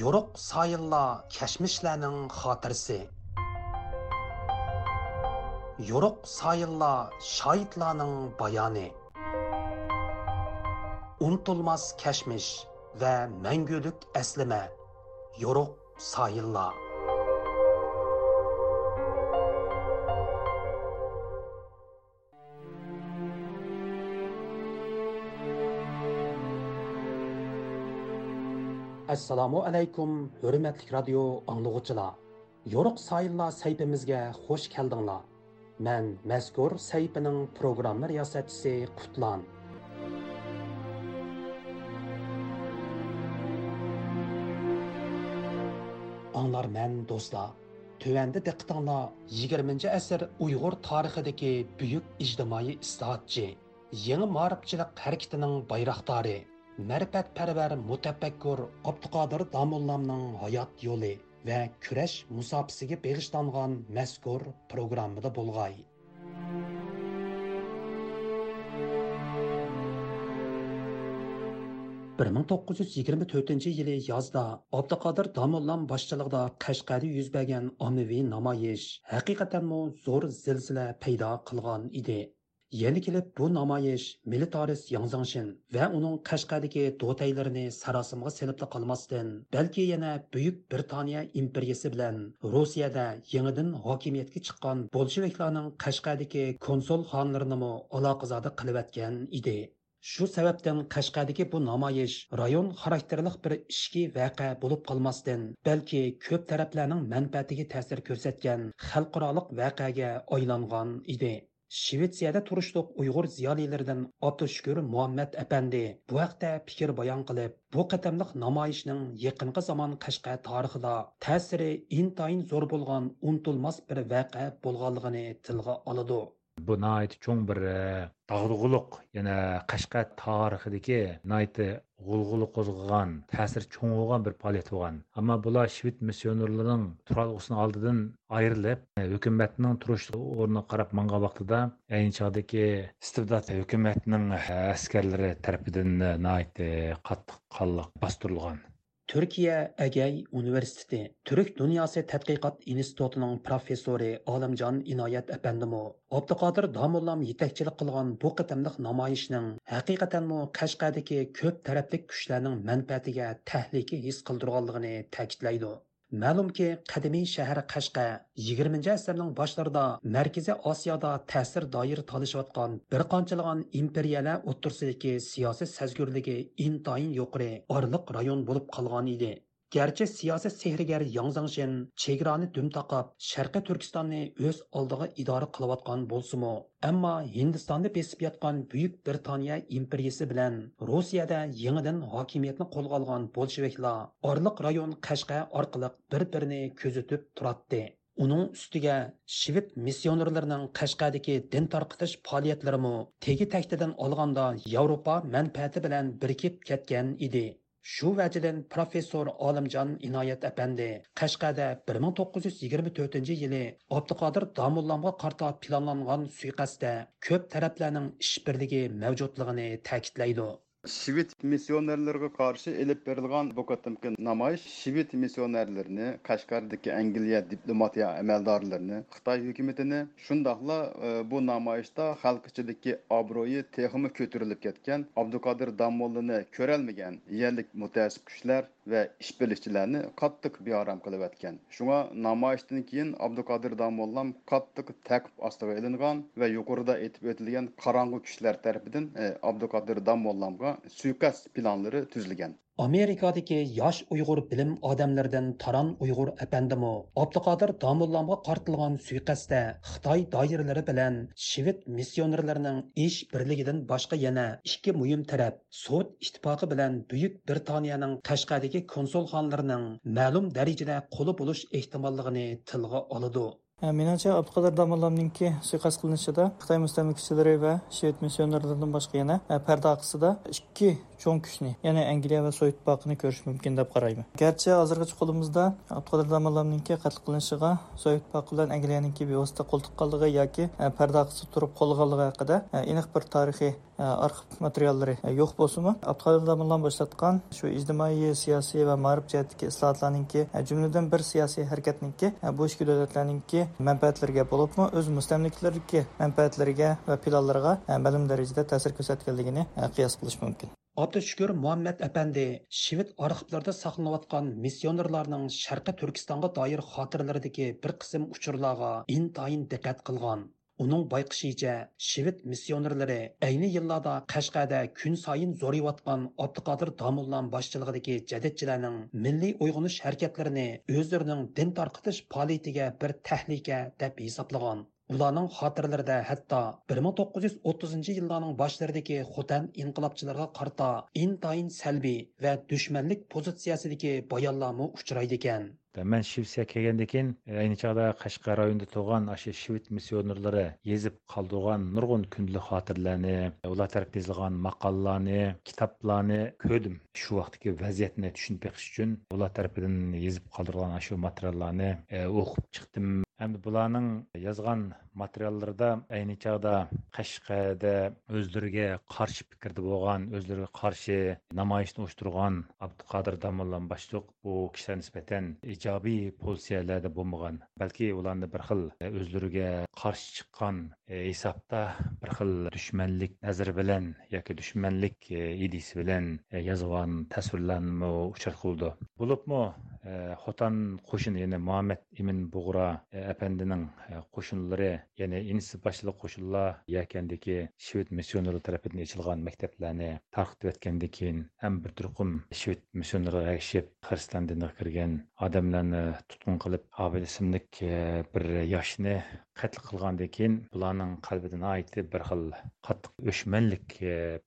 yoruq sayillar kashmishlarning xotirasi yoruq sayillar shoidlarning bayoni unutilmas kashmish va mangulik aslima yoruq sayillar assalomu alaykum hurmatli radio anglug'uchilar yo'ruq sayillar saytimizga xush keldinglar. Man mazkur saytining programma riyosatchisi qutlan. Anglar man do'stlar. Tövəndə diqqətinizlər 20-ci əsr Uyğur tarixidəki ijtimoiy islohotchi, yangi ma'rifchilik harakatining bayroqdori mərifətpərvər mutafakkur Abduqadir Damullamның hayot yo'li va kurash musofisiga bag'ishlangan mazkur programmada bo'lg'ay. bir ming to'qqiz yuz yigirma to'rtinchi yili yozda abduqodir domullam boshchiligida qashqarda yuz bergan ommaviy namoyish haqiqatanmi zo'r zilzila paydo qilgan edi Yeni kelib bu namoyish militarist Yangzangshin va uning Qashqadagi do'taylarini sarosimga selibli qolmasdan, balki yana Buyuk Britaniya imperiyasi bilan Rossiyada yangidan hokimiyatga chiqqan bolsheviklarning Qashqadagi konsul xonlarini aloqazoda qilayotgan edi. Shu sababdan Qashqadagi bu namoyish rayon xarakterlik bir ishki vaqe bo'lib qolmasdan, balki ko'p taraflarning manfaatiga ta'sir ko'rsatgan xalqaroliq voqeaga aylangan edi. Shvetsiyada turishliq Uyg'ur ziyolilaridan Abdushukur Muhammad apandi bu haqda fikr bayon qilib, bu qatamliq namoyishning yaqinqi zamon Qashqa tarixida ta'siri intayin zo'r bo'lgan unutilmas bir voqea bo'lganligini tilga oladi. Bu nihoyat cho'ng bir dag'dug'uluq yana qashqat tarixidagi nihoyat g'ulg'uli qo'zg'agan ta'sir cho'ng bo'lgan bir faoliyat bo'lgan. Ammo bular shved missionerlarining turalg'usini oldidan ayrilib hukumatning turish o'rniga qarab mangan vaqtida ayni chog'dagi istibdod hukumatning askarlari qonliq bostirilgan Türkiye Egey Üniversiteti Türk Dünyası Tədqiqat İnstitutunun professori Alamcan İnayət əpəndimi Abdüqadir Damullam yetakchilik qilgan bu qitimliq namoyishning haqiqatanmi Qashqadagi ko'p tarafli kuchlarning manfaatiga tahlika his qildirganligini ta'kidlaydi. Ma'lumki, qadimiy shahar Qashqa 20 asrning boshlarida Markaziy Osiyoda ta'sir doir talishayotgan bir qanchalagan imperiyalar o'ttirsidagi siyosiy sazgurligi intoyin yuqori orliq rayon bo'lib qolgan edi. Gerçi siyasi sehrigar yangzangshin chegarani dum taqab Sharqiy Turkistonni o'z oldiga idora qilayotgan bo'lsa-mu, ammo Hindistonni besib yotgan Buyuk Britaniya imperiyasi bilan Rossiyada yangidan hokimiyatni qo'lga olgan bolsheviklar orliq rayon Qashqa orqali bir-birini kuzatib turadi. Uning ustiga shved missionerlarining Qashqadagi din tarqitish faoliyatlarimi tegi taktidan olganda Yevropa manfaati bilan birikib ketgan edi. Shu vajidan professor Olimjon Inoyat apandi Qashqada 1924 yili Abduqodir domullomga qarta planlangan suiqasdda ko'p taraflarning ish birligi mavjudligini ta'kidlaydi. Şivit missionerlarına karşı elip verilgan bu katımkı namayış, Şivit missionerlerini, Kaşgar'daki Angliya diplomatiya emeldarlarını, Xitay hükümetini, şundakla e, bu namayışta halk içindeki abroyu tehimi kötürülüp ketken, Abdülkadir Damoğlu'nu körelmegen yerlik müteessip güçler ve işbirlikçilerini qattiq bearam qilib etgan. Shunga namoyishdan keyin Abduqodir Damollam qattiq taqib ostiga ilingan va yuqorida aytib o'tilgan qorong'u kuchlar tarafidan e, Abduqodir Damollamga suiqasd planlari tuzilgan. Amerikadagi yosh Uyg'ur bilim odamlaridan taron Uyg'ur apandimi Abduqodir Damullamga qartilgan suiqasdda Xitoy doiralari bilan shved missionerlarining ish birligidan boshqa yana ikki muhim taraf Sovet ittifoqi bilan Buyuk Britaniyaning Qashqadagi konsulxonalarining ma'lum darajada qo'li bo'lish ehtimolligini tilga oladi. Menimcha abduqadir Damallamninki suiqasd qilinishida Xitoy mustamlikchilari va shved missionerlaridan boshqa yana parda orqasida ikki cho'ng kuchni ya'ni Angliya va Sovet ittifoqini ko'rish mumkin deb qarayman. Garchi hozirgacha qo'limizda abduqadir Damallamninki qatl qilinishiga Sovet ittifoqi bilan Angliyaningki bevosita qo'l tuqqanligi yoki parda orqasida turib qolganligi haqida aniq bir tarixiy arxiv materiallari yo'q bo'lsinmi abduqodir domillon boshlatgan shu ijtimoiy siyosiy va ma'rif jihatdagi islohotlarninki jumladan bir siyosiy harakatniki bu ichki davlatlarninki manfaatlariga bo'libmi o'z mustamlikalardagi manfaatlariga va planlariga ma'lum darajada ta'sir ko'rsatganligini qiyos qilish mumkin Abdushukur Muhammad Әпәнди Шивит архивларда сақланыватқан миссионерларның Шарқи Түркистанға doir xotiralaridagi bir qism uchurlarga intayin diqqat qilgan. Uning bayqishicha, Шивит миссионерлары ayni yillarda Qashqada kun sayin zo'rayotgan Abduqodir Damullan boshchiligidagi jadidchilarning milliy uyg'onish harakatlarini o'zlarining din tarqitish faoliyatiga bir tahlika deb hisoblagan. Ularning xotirlarida hatto 1930 yillarning boshlaridagi Xotan inqilobchilarga qarta intayin salbiy va dushmanlik pozitsiyasidagi bayonlarmi uchraydi ekan. Мен Швеция келгендекен, э, айны чағда кашкар районунда туған ашы швед миссионерлери езіп калдыган нұрғын күндү хатырларны, улар тарап жазылган мақалланы, китапланы көрдүм Шу вақтыки вазиятны түшініп үчүн үшін олар тарапыдан езіп қалдырған ашу материалларны э, оқып чықтым. Әмді бұланың язған материалларда әйні чағда Қашқада өздерге қаршы пікірді болған, өздерге қаршы намайышын ұштырған Абдықадыр Дамылан баштық бұл кішілер ijobiy pozitsiyalarda bo'lmagan balki ularni bir xil e, o'zlariga qarshi chiqqan e, hisobda bir xil dushmanlik nazri bilan yoki dushmanlik e, idisi bilan yozgan tasvirlarni uchratqildi bo'libmi? Э, хотан қошын яғни Мұхаммед имин Бұғра э, әпендінің қошынлары э, яғни инс башлы қошынлар якендеки швед миссионерлі тарапетін ешілған мектеплеріне тарқытып әткенде кейін әм бір тұрқым швед миссионерлі әкшеп Қырстан дініғы кірген адамларыны тұтқын қылып абел ісімдік бір яшыны қатыл қылған кейін бұланың қалбедің айты бір қыл қаттық өшмәнлік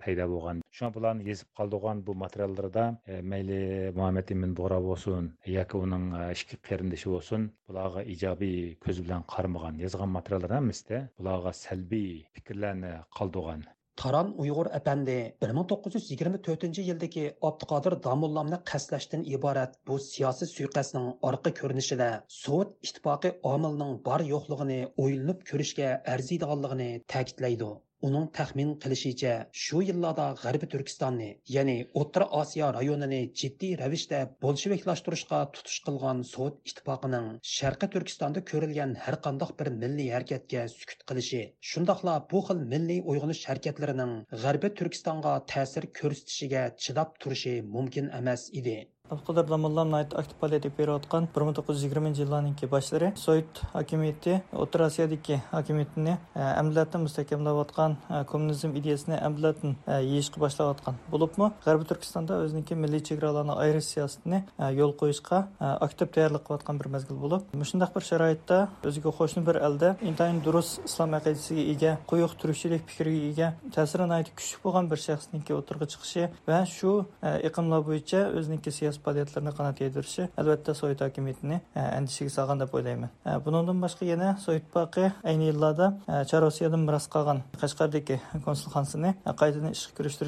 пайда болған. Шоң бұланы езіп қалдыған бұл материалдарда мәйлі Мұхаммед имин Бұғра болсын yoki uning e, ikki qarindoshi bo'lsin bularga ijobiy ko'z bilan qaramagan yozgan materiallar hammasida bularga salbiy fikrlarni qoldirgan Taran Uyg'ur әпәнди 1924 yildagi Abduqodir Damullamni qaslashdan iborat bu siyosiy suiqasdning orqa ko'rinishida Sovet ittifoqi omilining bor yo'qligini o'ylanib ko'rishga arziydiganligini ta'kidlaydi. Uning taxmin qilishicha shu yillarda g'arbiy turkistonni ya'ni o'rta osiyo rayonini jiddiy ravishda bolsheviklashtirishga tutish qilgan sovet ittifoqining sharqiy turkistonda ko'rilgan har qandoq bir milliy harakatga sukut qilishi shundoqla bu xil milliy uyg'onish harakatlarining g'arbiy turkistonga ta'sir ko'rsatishiga chidab turishi mumkin emas edi Алқыдар дамыллан айт актипалети беріватқан 1920 жылларыныңки башлары Сойт хакимияти Отыр Асиядики хакимиятіне әмділәтін э, отқан э, коммунизм идеясіне әмділәтін отқан. Э, башлаватқан. Болыпмы, Ғарбы Түркістанда өзінің өзінікі милли чегараланы айрыс сиясатіне yol қойышқа актив даярлық отқан бір мәзгіл болып, мұшындақ бір шарайтта өзіге қошын бір әлді интайын дұрыс ислам әқидесіге еге, құйық түрікшілік пікірге еге, тәсірін айты күшік болған бір шәқсінікі отырғы чықшы вә шу иқымла бойынша өзінікі siyosiy faoliyatlarni qanot yedirishi albatta sovet hokimiyatini andishaga solgan deb o'ylayman bundan boshqa yana sovet ittifoqi ayni yillarda charosiyadan miros qolgan qashqardagi konsulxonasini qaytadan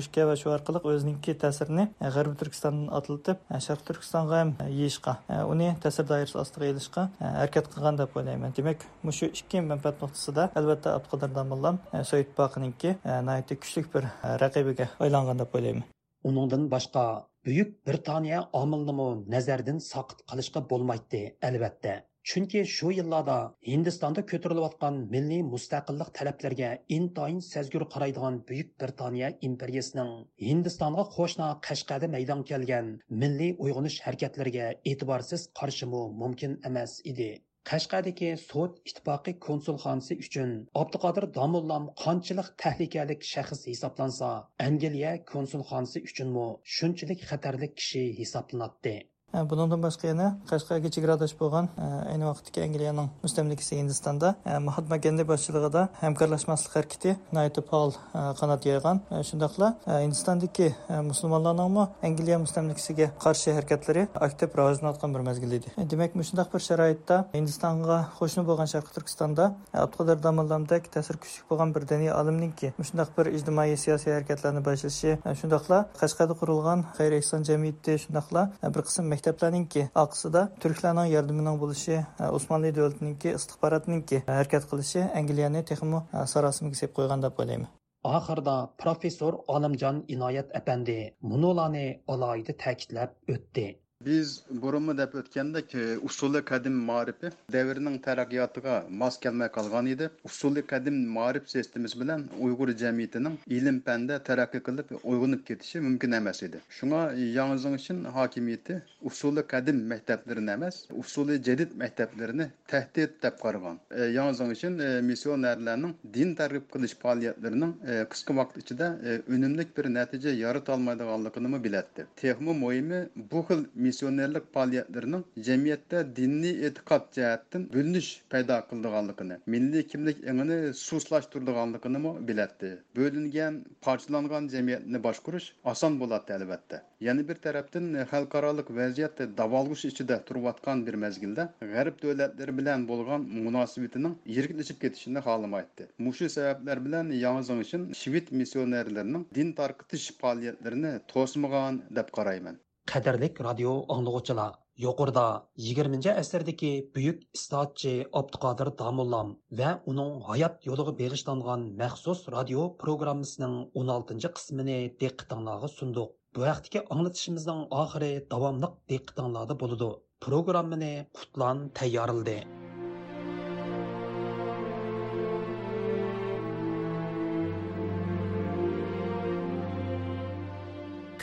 ishga va shu orqali o'zininki ta'sirini g'arbiy turkistondan otiltib sharq turkistonga ham yeyishga uni ta'sir doirasi ostiga ilishga harakat qilgan deb o'ylayman demak shu ikki manfaat nuqtasida albatta abduqodir domillam sovet ittifoqininki kuchli bir raqibiga aylangan deb o'ylayman uningdan boshqa Buyuk Britaniya omilnimi nazardan saqit qilishga bo'lmaydi, albatta. Chunki shu yillarda Hindistonda ko'tarilayotgan milliy mustaqillik talablarga intoyin sezgur qaraydigan Buyuk Britaniya imperiyasining Hindistonga qo'shna Qashqada maydon kelgan milliy uyg'onish harakatlariga e'tiborsiz qarshimi mumkin emas edi. Qashqadagi sud ittifoqi konsulxonasi uchun abduqodir domullam qanchalik tahlikalik shaxs hisoblansa angliya konsulxonasi uchunmi shunchalik xatarli kishi hisoblanadi. Bundan başqa yana Qashqarga chegaradosh bo'lgan ayni vaqtdagi Angliyaning mustamlikasi Hindistonda Mahatma Gandhi hamkorlashmaslik harakati nihoyatda faol qanot yoygan. Shundaqla Hindistondagi musulmonlarning Angliya mustamlikasiga qarshi harakatlari aktiv rivojlanayotgan bir mazgil edi. Demak, shundaq bir sharoitda Hindistonga qo'shni bo'lgan Sharq Turkistonda Abduqodir Damollamdek ta'sir kuchli bo'lgan bir diniy olimninki shundaq bir ijtimoiy siyosiy harakatlarni boshlashi, shundaqla Qashqarda qurilgan ehson jamiyati shundaqla bir qism maktablarningki aqsida turklarning yordamining bo'lishi e, usmonli davlatiningki istixborotninki e, harakat qilishi angliyani texmi e, sarosimaga sep qo'ygan deb o'ylayman. Oxirida professor olimjon inoyat apandi munolarni alohida ta'kidlab o'tdi. Biz burunmi deb o'tgandek e, usuli qadim ma'rifi davrining taraqqiyotiga mos kelmay qolgan edi. Usuli qadim ma'rif sistemasi bilan Uyg'ur jamiyatining ilm fanda taraqqiy qilib uyg'unib ketishi mumkin emas edi. Shunga Yangi uchun hokimiyati usuli qadim maktablarini emas, usuli jadid maktablarini tahdid deb qaragan. E, Yangi Zingshin e, missionerlarning din targ'ib qilish faoliyatlarining qisqa vaqt ichida unumli bir natija yarata olmaydiganligini bilatdi. Texmi muhimi bu xil missionerlik faoliyatlarining jamiyatda diniy e'tiqod jihatdan bo'linish paydo qildiganligini milliy kimlik ingini suslashtirdiganligini biladi bo'lingan parchalangan jamiyatni boshqarish oson bo'ladi albatta. Yana bir tarafdan xalqaroliq vaziyatni davolg'ish ichida turayotgan bir mezgilda g'arb davlatlari bilan bo'lgan munosabatining yiriklashib ketishini xohlamaydi mushu sabablar bilan yangi shved missionerlarining din tarqitish faoliyatlarini to'smagan deb qarayman. Qadrlik radio anglag'uchilar, yuqorida 20 asrdagi buyuk istoatchi Abduqodir Damullam va uning hayot yo'liga bag'ishlangan maxsus radio programmasining 16 qismini diqqatingizga sunduq. Bu vaqtdagi anglatishimizning oxiri davomli diqqatingizda bo'ladi. Programmani Qutlan tayyorildi